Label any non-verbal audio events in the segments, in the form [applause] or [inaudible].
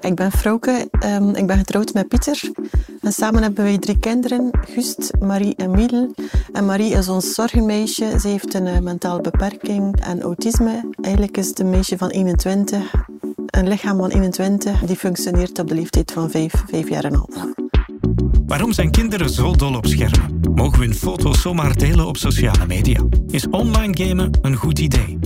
Ik ben Frauke, um, ik ben getrouwd met Pieter. En samen hebben wij drie kinderen, Gust, Marie en Miel. En Marie is ons zorgenmeisje. Ze heeft een uh, mentale beperking en autisme. Eigenlijk is het een meisje van 21, een lichaam van 21, die functioneert op de leeftijd van 5, 5 jaar en half. Waarom zijn kinderen zo dol op schermen? Mogen we hun foto's zomaar delen op sociale media? Is online gamen een goed idee?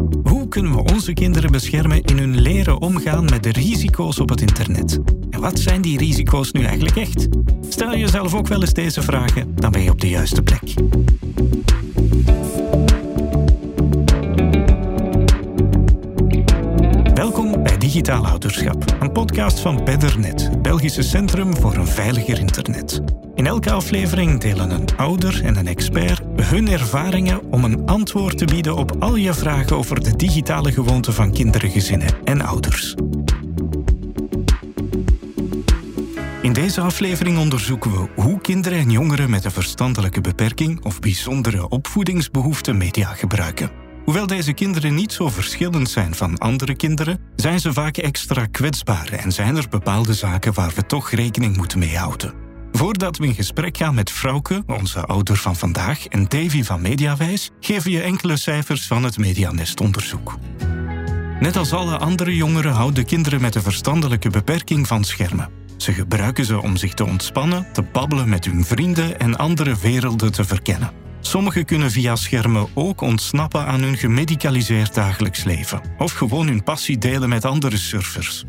Kunnen we onze kinderen beschermen in hun leren omgaan met de risico's op het internet? En wat zijn die risico's nu eigenlijk echt? Stel jezelf ook wel eens deze vragen, dan ben je op de juiste plek. Welkom bij Digitaal Ouderschap, een podcast van Beddernet, Belgische Centrum voor een Veiliger Internet. In elke aflevering delen een ouder en een expert hun ervaringen om een antwoord te bieden op al je vragen over de digitale gewoonten van kinderen, gezinnen en ouders. In deze aflevering onderzoeken we hoe kinderen en jongeren met een verstandelijke beperking of bijzondere opvoedingsbehoeften media gebruiken. Hoewel deze kinderen niet zo verschillend zijn van andere kinderen, zijn ze vaak extra kwetsbaar en zijn er bepaalde zaken waar we toch rekening moeten mee houden. Voordat we in gesprek gaan met Frauke, onze ouder van vandaag, en Davy van Mediawijs, geven je enkele cijfers van het Medianest-onderzoek. Net als alle andere jongeren houden kinderen met een verstandelijke beperking van schermen. Ze gebruiken ze om zich te ontspannen, te babbelen met hun vrienden en andere werelden te verkennen. Sommigen kunnen via schermen ook ontsnappen aan hun gemedicaliseerd dagelijks leven of gewoon hun passie delen met andere surfers. 26%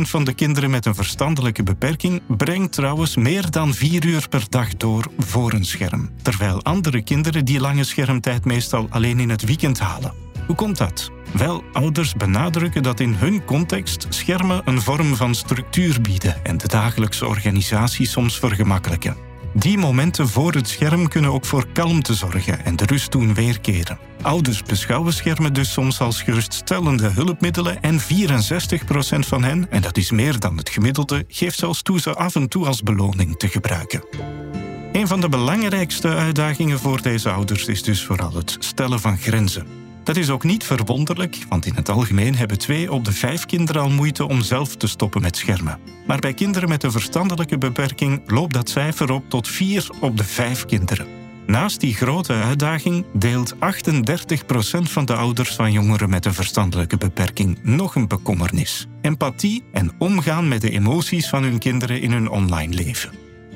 van de kinderen met een verstandelijke beperking brengt trouwens meer dan 4 uur per dag door voor een scherm, terwijl andere kinderen die lange schermtijd meestal alleen in het weekend halen. Hoe komt dat? Wel, ouders benadrukken dat in hun context schermen een vorm van structuur bieden en de dagelijkse organisatie soms vergemakkelijken. Die momenten voor het scherm kunnen ook voor kalmte zorgen en de rust doen weerkeren. Ouders beschouwen schermen dus soms als geruststellende hulpmiddelen en 64% van hen, en dat is meer dan het gemiddelde, geeft zelfs toe ze af en toe als beloning te gebruiken. Een van de belangrijkste uitdagingen voor deze ouders is dus vooral het stellen van grenzen. Dat is ook niet verwonderlijk, want in het algemeen hebben twee op de vijf kinderen al moeite om zelf te stoppen met schermen. Maar bij kinderen met een verstandelijke beperking loopt dat cijfer op tot vier op de vijf kinderen. Naast die grote uitdaging deelt 38% van de ouders van jongeren met een verstandelijke beperking nog een bekommernis: empathie en omgaan met de emoties van hun kinderen in hun online leven.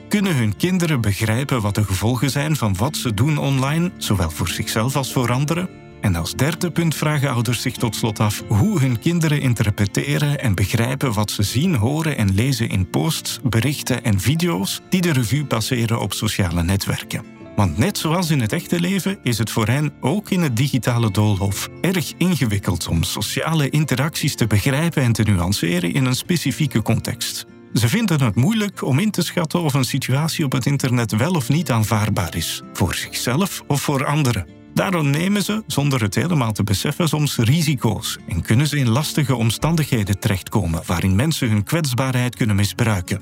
Kunnen hun kinderen begrijpen wat de gevolgen zijn van wat ze doen online, zowel voor zichzelf als voor anderen? En als derde punt vragen ouders zich tot slot af hoe hun kinderen interpreteren en begrijpen wat ze zien, horen en lezen in posts, berichten en video's die de revue passeren op sociale netwerken. Want net zoals in het echte leven is het voor hen ook in het digitale doolhof erg ingewikkeld om sociale interacties te begrijpen en te nuanceren in een specifieke context. Ze vinden het moeilijk om in te schatten of een situatie op het internet wel of niet aanvaardbaar is, voor zichzelf of voor anderen. Daarom nemen ze, zonder het helemaal te beseffen, soms risico's en kunnen ze in lastige omstandigheden terechtkomen waarin mensen hun kwetsbaarheid kunnen misbruiken.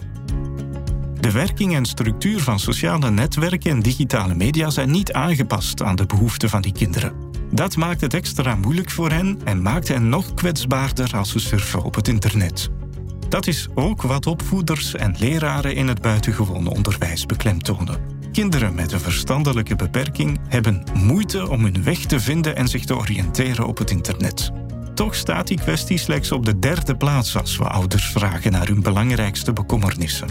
De werking en structuur van sociale netwerken en digitale media zijn niet aangepast aan de behoeften van die kinderen. Dat maakt het extra moeilijk voor hen en maakt hen nog kwetsbaarder als ze surfen op het internet. Dat is ook wat opvoeders en leraren in het buitengewone onderwijs beklemtonen. Kinderen met een verstandelijke beperking hebben moeite om hun weg te vinden en zich te oriënteren op het internet. Toch staat die kwestie slechts op de derde plaats als we ouders vragen naar hun belangrijkste bekommernissen.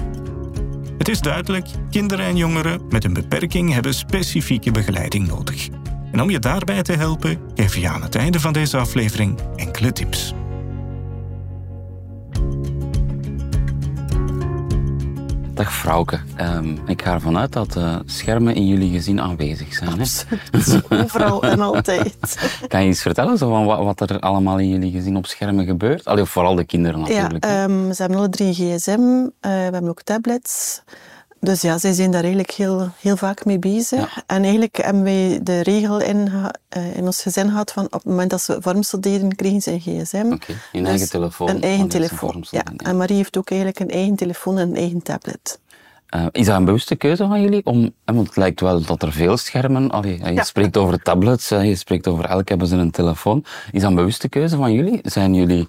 Het is duidelijk, kinderen en jongeren met een beperking hebben specifieke begeleiding nodig. En om je daarbij te helpen, geef je aan het einde van deze aflevering enkele tips. Dag Frauke. Um, ik ga ervan uit dat uh, schermen in jullie gezin aanwezig zijn. Absoluut, overal en altijd. [laughs] kan je iets vertellen zo van wat, wat, er allemaal in jullie gezin op schermen gebeurt? Allee, vooral de kinderen natuurlijk. Ja, um, ze hebben alle drie gsm, uh, we hebben ook tablets. Dus ja, zij zijn daar eigenlijk heel, heel vaak mee bezig. En eigenlijk hebben wij de regel in, uh, in ons gezin gehad van op het moment dat ze vormsel deden, kregen ze een gsm. Oké, okay, een dus eigen telefoon. Een eigen telefoon, ja. En Marie heeft ook eigenlijk een eigen telefoon en een eigen tablet. Uh, is dat een bewuste keuze van jullie? Om, want het lijkt wel dat er veel schermen... Allee, je spreekt over tablets, je spreekt over elk hebben ze een telefoon. Is dat een bewuste keuze van jullie? Zijn jullie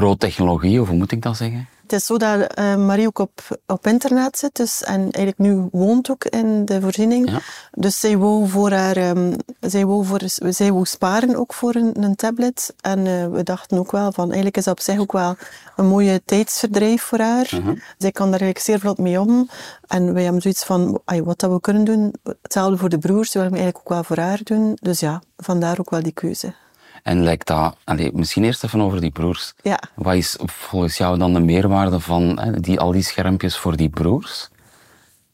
pro-technologie, of hoe moet ik dat zeggen? Het is zo dat uh, Marie ook op, op internet zit dus, en eigenlijk nu woont ook in de voorziening. Ja. Dus zij wou, voor haar, um, zij, wou voor, zij wou sparen ook voor een, een tablet. En uh, we dachten ook wel van, eigenlijk is dat op zich ook wel een mooie tijdsverdrijf voor haar. Uh -huh. Zij kan daar eigenlijk zeer vlot mee om. En wij hebben zoiets van, ay, wat dat we kunnen doen, hetzelfde voor de broers, willen we eigenlijk ook wel voor haar doen. Dus ja, vandaar ook wel die keuze. En lijkt dat, misschien eerst even over die broers. Ja. Wat is volgens jou dan de meerwaarde van hè, die, al die schermpjes voor die broers?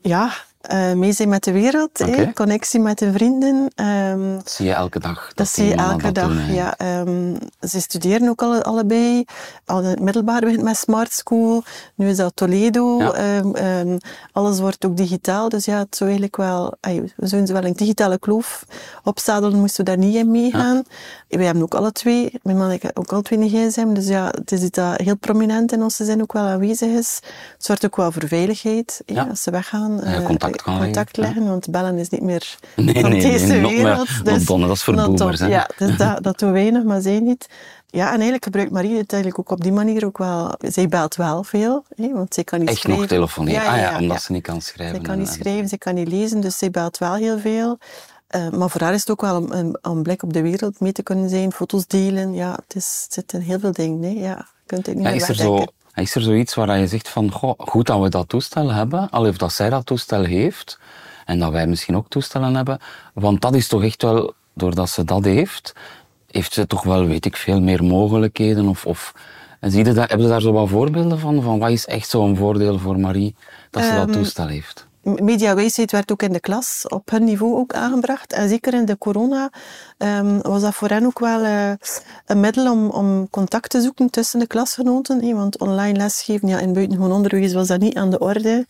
Ja, uh, mee zijn met de wereld, connectie met de vrienden. ehm, Dat zie je elke dag. Dat, dat zie je elke dat dag. doen, ja, ehm, ze studeren ook alle, allebei. Al het middelbaar begint met Smart School. Nu is dat Toledo. Ja. Ehm, alles wordt ook digitaal. Dus ja, het zou eigenlijk wel... ay, we zouden ze wel een digitale kloof opzadelen, moesten we daar niet in meegaan. Wij hebben ook alle twee, mijn man en ik ook alle twee een gsm. Dus ja, het is iets dat heel prominent in onze zin ook wel aanwezig is. Het zorgt ook wel voor veiligheid. Als ze weggaan. Ja, contact leggen, want bellen is niet meer Nee, van nee, deze nee, wereld. Dus dat is voor boomers. Ja, dus dat, [laughs] dat doen wij nog, maar zij niet. Ja, en eigenlijk gebruikt Marie het eigenlijk ook op die manier ook wel. Zij belt wel veel, hè, want zij kan niet Echt schrijven. nog telefoneren? Ja, ah ja, ja, omdat ze niet kan schrijven. Zij kan niet en- schrijven, zij kan niet lezen, dus zij belt wel heel veel. Eh, maar voor haar is het ook wel een, een, een blik op de wereld mee te kunnen zijn, foto's delen. Ja, het, is, het zit in heel veel dingen. Hè. Ja, je kunt het niet Ja, meer is, er zo, is er zoiets waar je zegt van, goh, goed dat we dat toestel hebben, al of dat zij dat toestel heeft, en dat wij misschien ook toestellen hebben, want dat is toch echt wel, doordat ze dat heeft, heeft ze toch wel, weet ik veel, meer mogelijkheden, of, of en zie je daar, heb je daar zo wat voorbeelden van, van wat is echt zo'n voordeel voor Marie, dat ze dat Ehm, toestel heeft? Mediawijsheid werd ook in de klas op hun niveau ook aangebracht. En zeker in de corona ehm, was dat voor hen ook wel eh, een middel om, om contact te zoeken tussen de klasgenoten. hè. Want online lesgeven, ja, in buitengewoon onderwijs was dat niet aan de orde.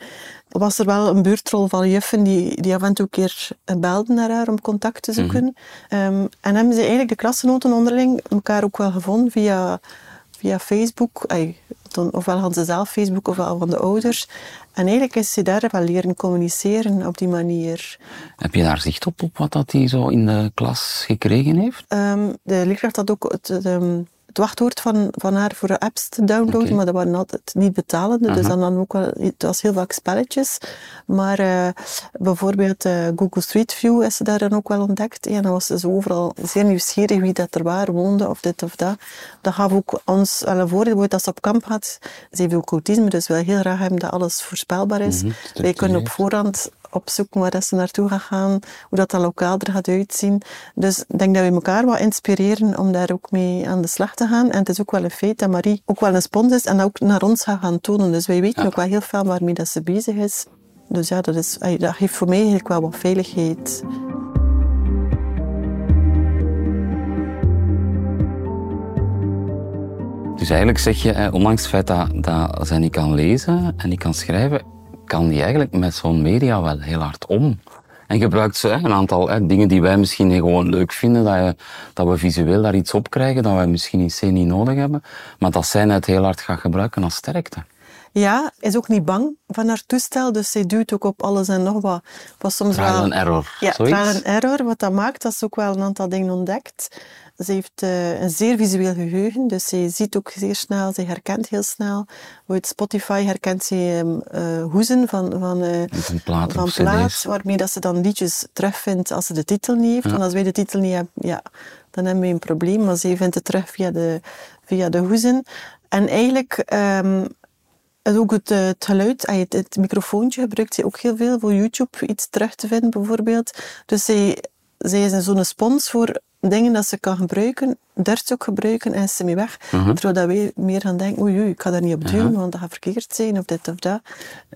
Was er wel een beurtrol van juffen die, die af en toe een keer belden naar haar om contact te zoeken. Ehm, en hebben ze eigenlijk de klasgenoten onderling elkaar ook wel gevonden via via Facebook. Ay, dan, ofwel hadden ze zelf Facebook, ofwel van de ouders. En eigenlijk is ze daar wel leren communiceren op die manier. Heb je daar zicht op, op wat dat hij zo in de klas gekregen heeft? Ehm, de leerkracht had ook het, het, ehm, het wachtwoord van, van haar voor de apps te downloaden, maar dat waren altijd niet betalende. Dus dan ook wel, het was heel vaak spelletjes. Maar eh, bijvoorbeeld eh, Google Street View is ze daar dan ook wel ontdekt. En dan was ze zo overal zeer nieuwsgierig wie dat er waar woonde, of dit of dat. Dat gaf ook ons wel een voordeel. Als ze op kamp had, ze heeft ook autisme, dus we willen heel graag hebben dat alles voorspelbaar is. Mhm, Wij kunnen op voorhand opzoeken waar dat ze naartoe gaat gaan, hoe dat, dat lokaal er gaat uitzien. Dus ik denk dat we elkaar wat inspireren om daar ook mee aan de slag te gaan. En het is ook wel een feit dat Marie ook wel een spons is en dat ook naar ons gaat gaan tonen. Dus wij weten Ja. ook wel heel veel waarmee dat ze bezig is. Dus ja, dat, is, dat geeft voor mij eigenlijk wel wat veiligheid. Dus eigenlijk zeg je, eh, ondanks het feit dat, dat zij niet kan lezen en niet kan schrijven, kan die eigenlijk met zo'n media wel heel hard om. En gebruikt ze een aantal dingen die wij misschien gewoon leuk vinden, dat, je, dat we visueel daar iets op krijgen, dat wij misschien in C niet nodig hebben, maar dat zij net heel hard gaat gebruiken als sterkte. Ja, is ook niet bang van haar toestel, dus zij duwt ook op alles en nog wat. Wat soms Trial wel... and error, Ja, zoiets. trial and error. Wat dat maakt, dat ze ook wel een aantal dingen ontdekt. Ze heeft eh, een zeer visueel geheugen, dus ze ziet ook zeer snel, ze herkent heel snel. Uit Spotify herkent ze ehm, eh, hoezen van, van, eh, Van platen van plaat, waarmee dat ze dan liedjes terugvindt als ze de titel niet heeft. Want als wij de titel niet hebben, ja, dan hebben we een probleem. Maar ze vindt het terug via de, via de hoezen. En eigenlijk... en ook het, het geluid, het, het microfoontje gebruikt ze ook heel veel voor YouTube iets terug te vinden, bijvoorbeeld. Dus zij, zij is een zo'n spons voor dingen dat ze kan gebruiken, durft ze ook gebruiken en is ze mee weg. Mhm. Terwijl dat wij meer gaan denken, oei, oei, ik ga daar niet op duwen, want dat gaat verkeerd zijn, of dit of dat.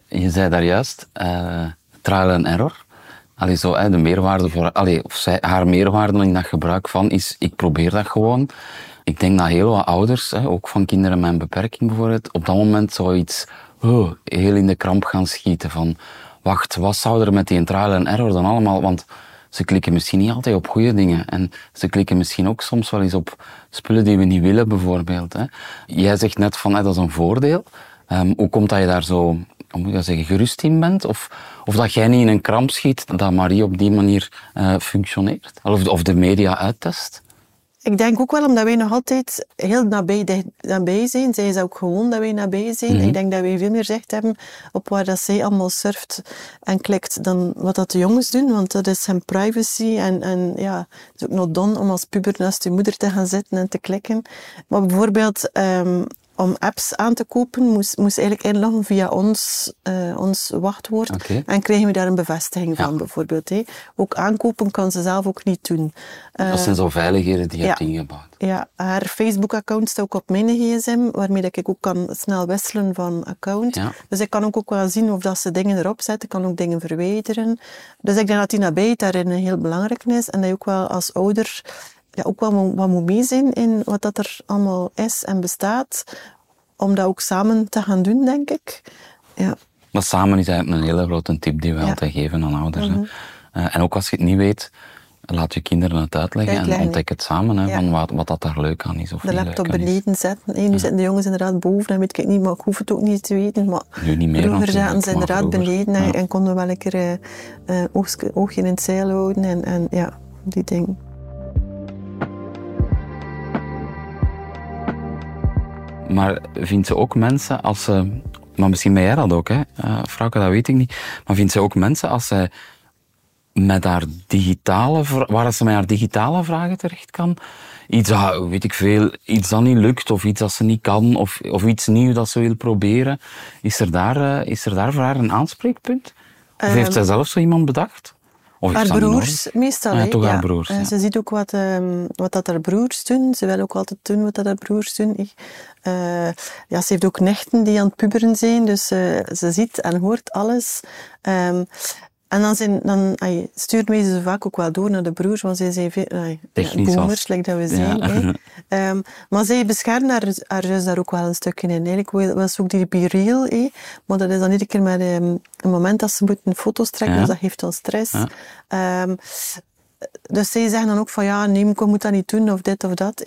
Je zei daar juist, eh, trial and error. Allee, zo, hè, de meerwaarde voor, allee, of zij, haar meerwaarde in dat gebruik van is, ik probeer dat gewoon. Ik denk dat heel wat ouders, hè, ook van kinderen met een beperking bijvoorbeeld, op dat moment zoiets oh, heel in de kramp gaan schieten van, wacht, wat zou er met die trial and error dan allemaal, want ze klikken misschien niet altijd op goede dingen en ze klikken misschien ook soms wel eens op spullen die we niet willen bijvoorbeeld. Hè. Jij zegt net van, dat is een voordeel. Ehm, hoe komt dat je daar zo, moet zeggen, gerust in bent? Of, of dat jij niet in een kramp schiet dat Marie op die manier eh, functioneert? Of, of de media uittest? Ik denk ook wel omdat wij nog altijd heel nabij, nabij zijn. Zij is ook gewoon dat wij nabij zijn. Mhm. Ik denk dat wij veel meer zicht hebben op waar dat zij allemaal surft en klikt dan wat dat de jongens doen. Want dat is hun privacy. En, en ja, het is ook nog dom om als puber naast je moeder te gaan zitten en te klikken. Maar bijvoorbeeld... ehm, om apps aan te kopen, moest, moest eigenlijk inloggen via ons, eh, ons wachtwoord. En kregen we daar een bevestiging Ja. van, bijvoorbeeld. Hè. Ook aankopen kan ze zelf ook niet doen. Eh, Dat zijn zo veiligheden die je ja. hebt ingebouwd. ja, haar Facebook-account staat ook op mijn gsm, waarmee dat ik ook kan snel wisselen van account. Ja. Dus ik kan ook, ook wel zien of dat ze dingen erop zetten, kan ook dingen verwijderen. Dus ik denk dat die nabijheid daarin heel belangrijk is en dat je ook wel als ouder ja, ook wel moet- wat moet mee zijn in wat dat er allemaal is en bestaat, om dat ook samen te gaan doen, denk ik. Ja. Maar samen is eigenlijk een hele grote tip die we Ja. Mhm. altijd geven aan ouders. hè. Eh, en ook als je het niet weet, laat je kinderen het uitleggen en ontdek het samen, hè, Ja. van wat, wat dat daar leuk aan is of De laptop beneden zetten. Hey, nu zitten de jongens inderdaad boven, dat weet ik niet, maar ik hoef het ook niet te weten. Maar Nu niet meer vroeger zaten ze inderdaad vroeger. beneden en, Ja. en konden we wel lekker eh eh, oogje in het zeil houden. En, en ja, die dingen. Maar vindt ze ook mensen als ze... Maar misschien ben jij dat ook, hè? Uh, Frauke, dat weet ik niet. Maar vindt ze ook mensen als zij met haar digitale... Waar ze met haar digitale vragen terecht kan? Iets dat, weet ik veel, iets dat niet lukt of iets dat ze niet kan of, of iets nieuws dat ze wil proberen. Is er daar, eh, is er daar voor haar een aanspreekpunt? Of heeft zij zelf zo iemand bedacht? Of Haar broers meestal. Ja, toch haar broers, ja. Ze ziet ook wat, ehm, wat dat haar broers doen. Ze wil ook altijd doen wat dat haar broers doen. hè. Eh, ja, ze heeft ook nichten die aan het puberen zijn, dus eh, ze ziet en hoort alles. Ehm, en dan, zijn, dan stuurt mij ze vaak ook wel door naar de broers, want zij zijn veel, ja, Technisch boomers, like dat we Ja. zijn. hè. [laughs] Ehm, maar zij beschermt haar, haar zus daar ook wel een stukje in. Eigenlijk ze ook die real, hè. maar dat is dan iedere keer met ehm, een moment dat ze moeten foto's trekken, Ja. dus dat geeft dan stress. Ja. Ehm, dus zij zeggen dan ook van ja, nee, ik moet dat niet doen of dit of dat.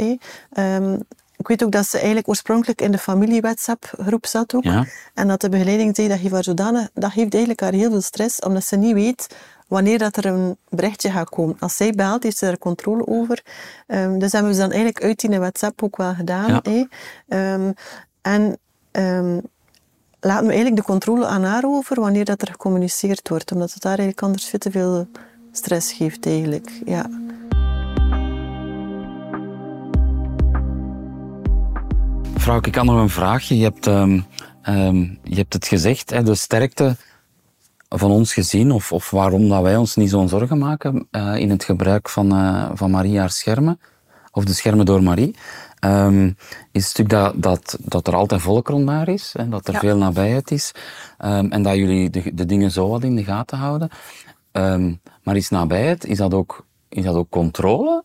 Ik weet ook dat ze eigenlijk oorspronkelijk in de familie-WhatsApp-groep zat ook. Ja. En dat de begeleiding zei dat geeft haar zodanig, dat geeft eigenlijk haar heel veel stress, omdat ze niet weet wanneer dat er een berichtje gaat komen. Als zij belt, heeft ze daar controle over. Ehm, dus hebben we ze dan eigenlijk uit in de WhatsApp ook wel gedaan. Ja. hè. Ehm, en ehm, laten we eigenlijk de controle aan haar over wanneer dat er gecommuniceerd wordt, omdat het haar eigenlijk anders veel te veel stress geeft eigenlijk. Ja. Vrouw, ik had nog een vraagje. Je hebt, ehm, ehm, je hebt het gezegd, hè, de sterkte van ons gezin, of, of waarom dat wij ons niet zo'n zorgen maken eh, in het gebruik van, eh, van Marie haar schermen, of de schermen door Marie, ehm, is het stuk dat, dat, dat er altijd volk rond haar is, en dat er Ja. veel nabijheid is, en dat jullie de, de dingen zo wat in de gaten houden. Maar is nabijheid, is dat ook, is dat ook controle?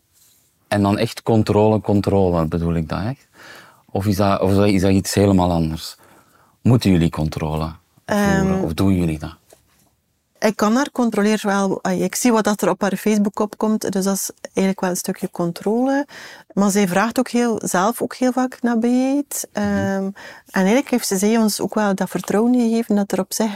En dan echt controle, controle, bedoel ik dat echt? Of is dat, of is dat iets helemaal anders? Moeten jullie controle voeren? Ehm, of doen jullie dat? Ik kan haar controleren wel. Ik zie wat dat er op haar Facebook opkomt, dus dat is eigenlijk wel een stukje controle. Maar zij vraagt ook heel, zelf ook heel vaak nabijheid. Ehm, en eigenlijk heeft ze zij ons ook wel dat vertrouwen gegeven dat er op zich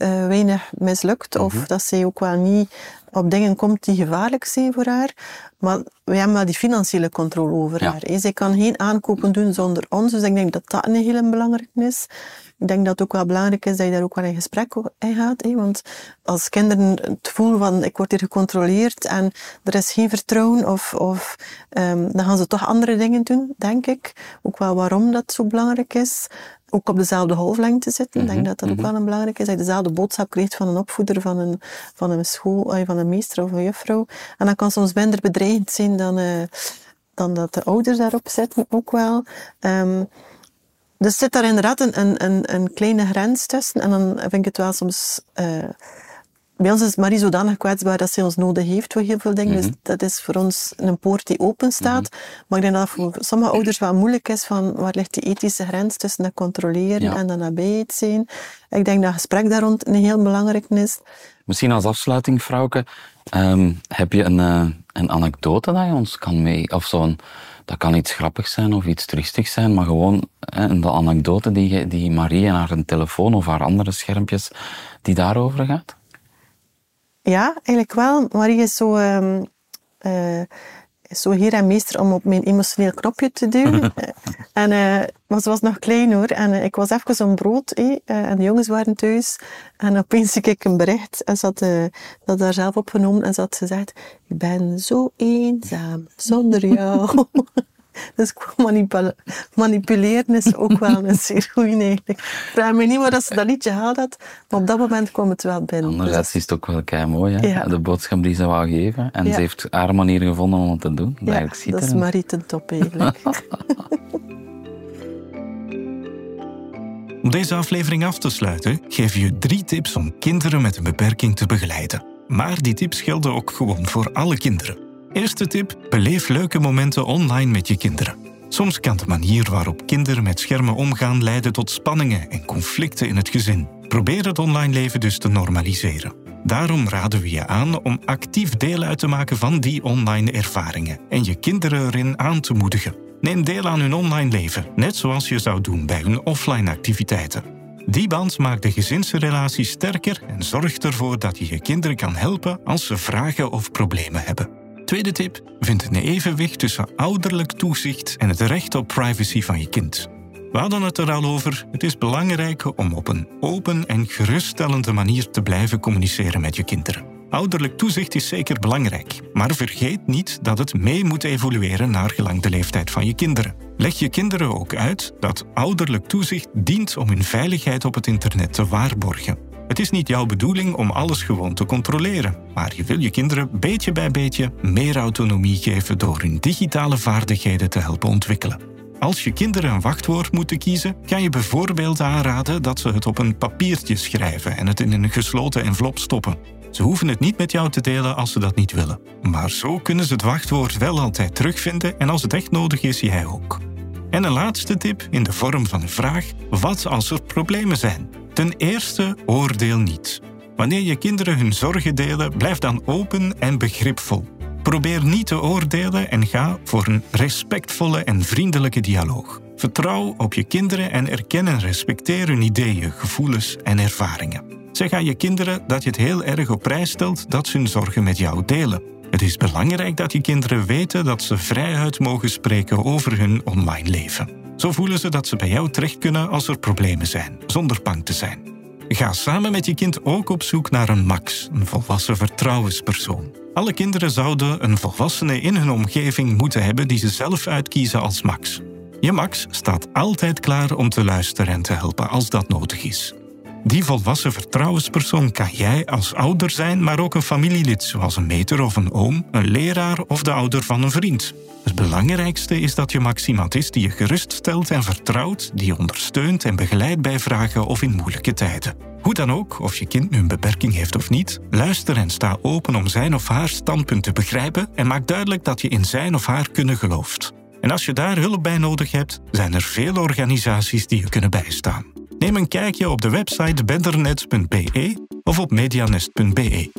eh, weinig mislukt. Of dat zij ook wel niet op dingen komt die gevaarlijk zijn voor haar. Maar wij hebben wel die financiële controle over Ja. haar. Zij kan geen aankopen doen zonder ons, dus ik denk dat dat een heel belangrijk is. Ik denk dat het ook wel belangrijk is dat je daar ook wel in gesprek in gaat. Hè? Want als kinderen het voelen van ik word hier gecontroleerd en er is geen vertrouwen, of, of, ehm, dan gaan ze toch andere dingen doen, denk ik. Ook wel waarom dat zo belangrijk is. Ook op dezelfde golflengte zitten. Ik denk dat dat ook wel een belangrijk is. Dat je dezelfde boodschap krijgt van een opvoeder, van een, van een school, van een meester of een juffrouw. En dat kan soms minder bedreigend zijn dan, eh, dan dat de ouders daarop zitten, ook wel. Ehm, dus zit daar inderdaad een, een, een, een kleine grens tussen. En dan vind ik het wel soms... eh, bij ons is Marie zodanig kwetsbaar dat ze ons nodig heeft voor heel veel dingen. Dus dat is voor ons een poort die open staat. Maar ik denk dat het voor sommige ouders wel moeilijk is van waar ligt die ethische grens tussen dat controleren Ja. en dat nabijheid zijn. Ik denk dat gesprek daar rond een heel belangrijk is. Misschien als afsluiting, Frauke, ehm, heb je een, eh, een anekdote dat je ons kan mee... Of zo'n... Dat kan iets grappigs zijn of iets triestigs zijn, maar gewoon hè, een anekdote die, die Marie en haar telefoon of haar andere schermpjes, die daarover gaat? Ja, eigenlijk wel. Marie is zo... ehm, eh, is zo heer en meester om op mijn emotioneel knopje te duwen. [laughs] en, uh, maar ze was nog klein hoor. En uh, ik was even op brood eh, en de jongens waren thuis. En opeens zie ik een bericht en ze had dat daar zelf opgenomen en ze had gezegd: Ik ben zo eenzaam zonder jou. [laughs] [laughs] Dus manipul manipuleren is ook wel een [laughs] zeer goede eigenlijk. Ik vraag me niet waar ze dat liedje gehaald had, maar op dat moment kwam het wel binnen. Anderzijds is het ook wel kei mooi, hè? Ja. de boodschap die ze wou geven. En ze heeft haar manier gevonden om het te doen. Ja, dat is Marie ten top eigenlijk. [laughs] Om deze aflevering af te sluiten, geef je drie tips om kinderen met een beperking te begeleiden. Maar die tips gelden ook gewoon voor alle kinderen. Eerste tip: beleef leuke momenten online met je kinderen. Soms kan de manier waarop kinderen met schermen omgaan leiden tot spanningen en conflicten in het gezin. Probeer het online leven dus te normaliseren. Daarom raden we je aan om actief deel uit te maken van die online ervaringen en je kinderen erin aan te moedigen. Neem deel aan hun online leven, net zoals je zou doen bij hun offline activiteiten. Die band maakt de gezinsrelatie sterker en zorgt ervoor dat je je kinderen kan helpen als ze vragen of problemen hebben. Tweede tip: vind een evenwicht tussen ouderlijk toezicht en het recht op privacy van je kind. We hadden het er al over. Het is belangrijk om op een open en geruststellende manier te blijven communiceren met je kinderen. Ouderlijk toezicht is zeker belangrijk, maar vergeet niet dat het mee moet evolueren naar gelang de leeftijd van je kinderen. Leg je kinderen ook uit dat ouderlijk toezicht dient om hun veiligheid op het internet te waarborgen. Het is niet jouw bedoeling om alles gewoon te controleren, maar je wil je kinderen beetje bij beetje meer autonomie geven door hun digitale vaardigheden te helpen ontwikkelen. Als je kinderen een wachtwoord moeten kiezen, kan je bijvoorbeeld aanraden dat ze het op een papiertje schrijven en het in een gesloten envelop stoppen. Ze hoeven het niet met jou te delen als ze dat niet willen. Maar zo kunnen ze het wachtwoord wel altijd terugvinden en als het echt nodig is, jij ook. En een laatste tip in de vorm van een vraag: wat als er problemen zijn? Ten eerste, oordeel niet. Wanneer je kinderen hun zorgen delen, blijf dan open en begripvol. Probeer niet te oordelen en ga voor een respectvolle en vriendelijke dialoog. Vertrouw op je kinderen en erken en respecteer hun ideeën, gevoelens en ervaringen. Zeg aan je kinderen dat je het heel erg op prijs stelt dat ze hun zorgen met jou delen. Het is belangrijk dat je kinderen weten dat ze vrijuit mogen spreken over hun online leven. Zo voelen ze dat ze bij jou terecht kunnen als er problemen zijn, zonder bang te zijn. Ga samen met je kind ook op zoek naar een max, een volwassen vertrouwenspersoon. Alle kinderen zouden een volwassene in hun omgeving moeten hebben die ze zelf uitkiezen als max. Je max staat altijd klaar om te luisteren en te helpen als dat nodig is. Die volwassen vertrouwenspersoon kan jij als ouder zijn, maar ook een familielid, zoals een meter of een oom, een leraar of de ouder van een vriend. Het belangrijkste is dat je max iemand is die je geruststelt en vertrouwt, die je ondersteunt en begeleidt bij vragen of in moeilijke tijden. Hoe dan ook, of je kind nu een beperking heeft of niet, luister en sta open om zijn of haar standpunt te begrijpen en maak duidelijk dat je in zijn of haar kunnen gelooft. En als je daar hulp bij nodig hebt, zijn er veel organisaties die je kunnen bijstaan. Neem een kijkje op de website betternet.be of op medianest.be.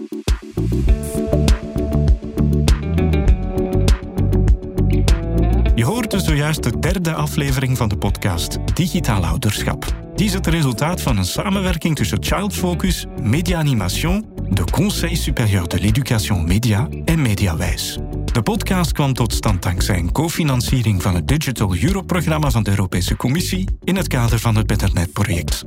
Je hoorde zojuist de derde aflevering van de podcast Digitaal Ouderschap. Die is het resultaat van een samenwerking tussen Child Focus, Media Animation, de Conseil Supérieur de l'Éducation Média en Mediawijs. De podcast kwam tot stand dankzij een cofinanciering van het Digital Europe-programma van de Europese Commissie in het kader van het Betternet-project.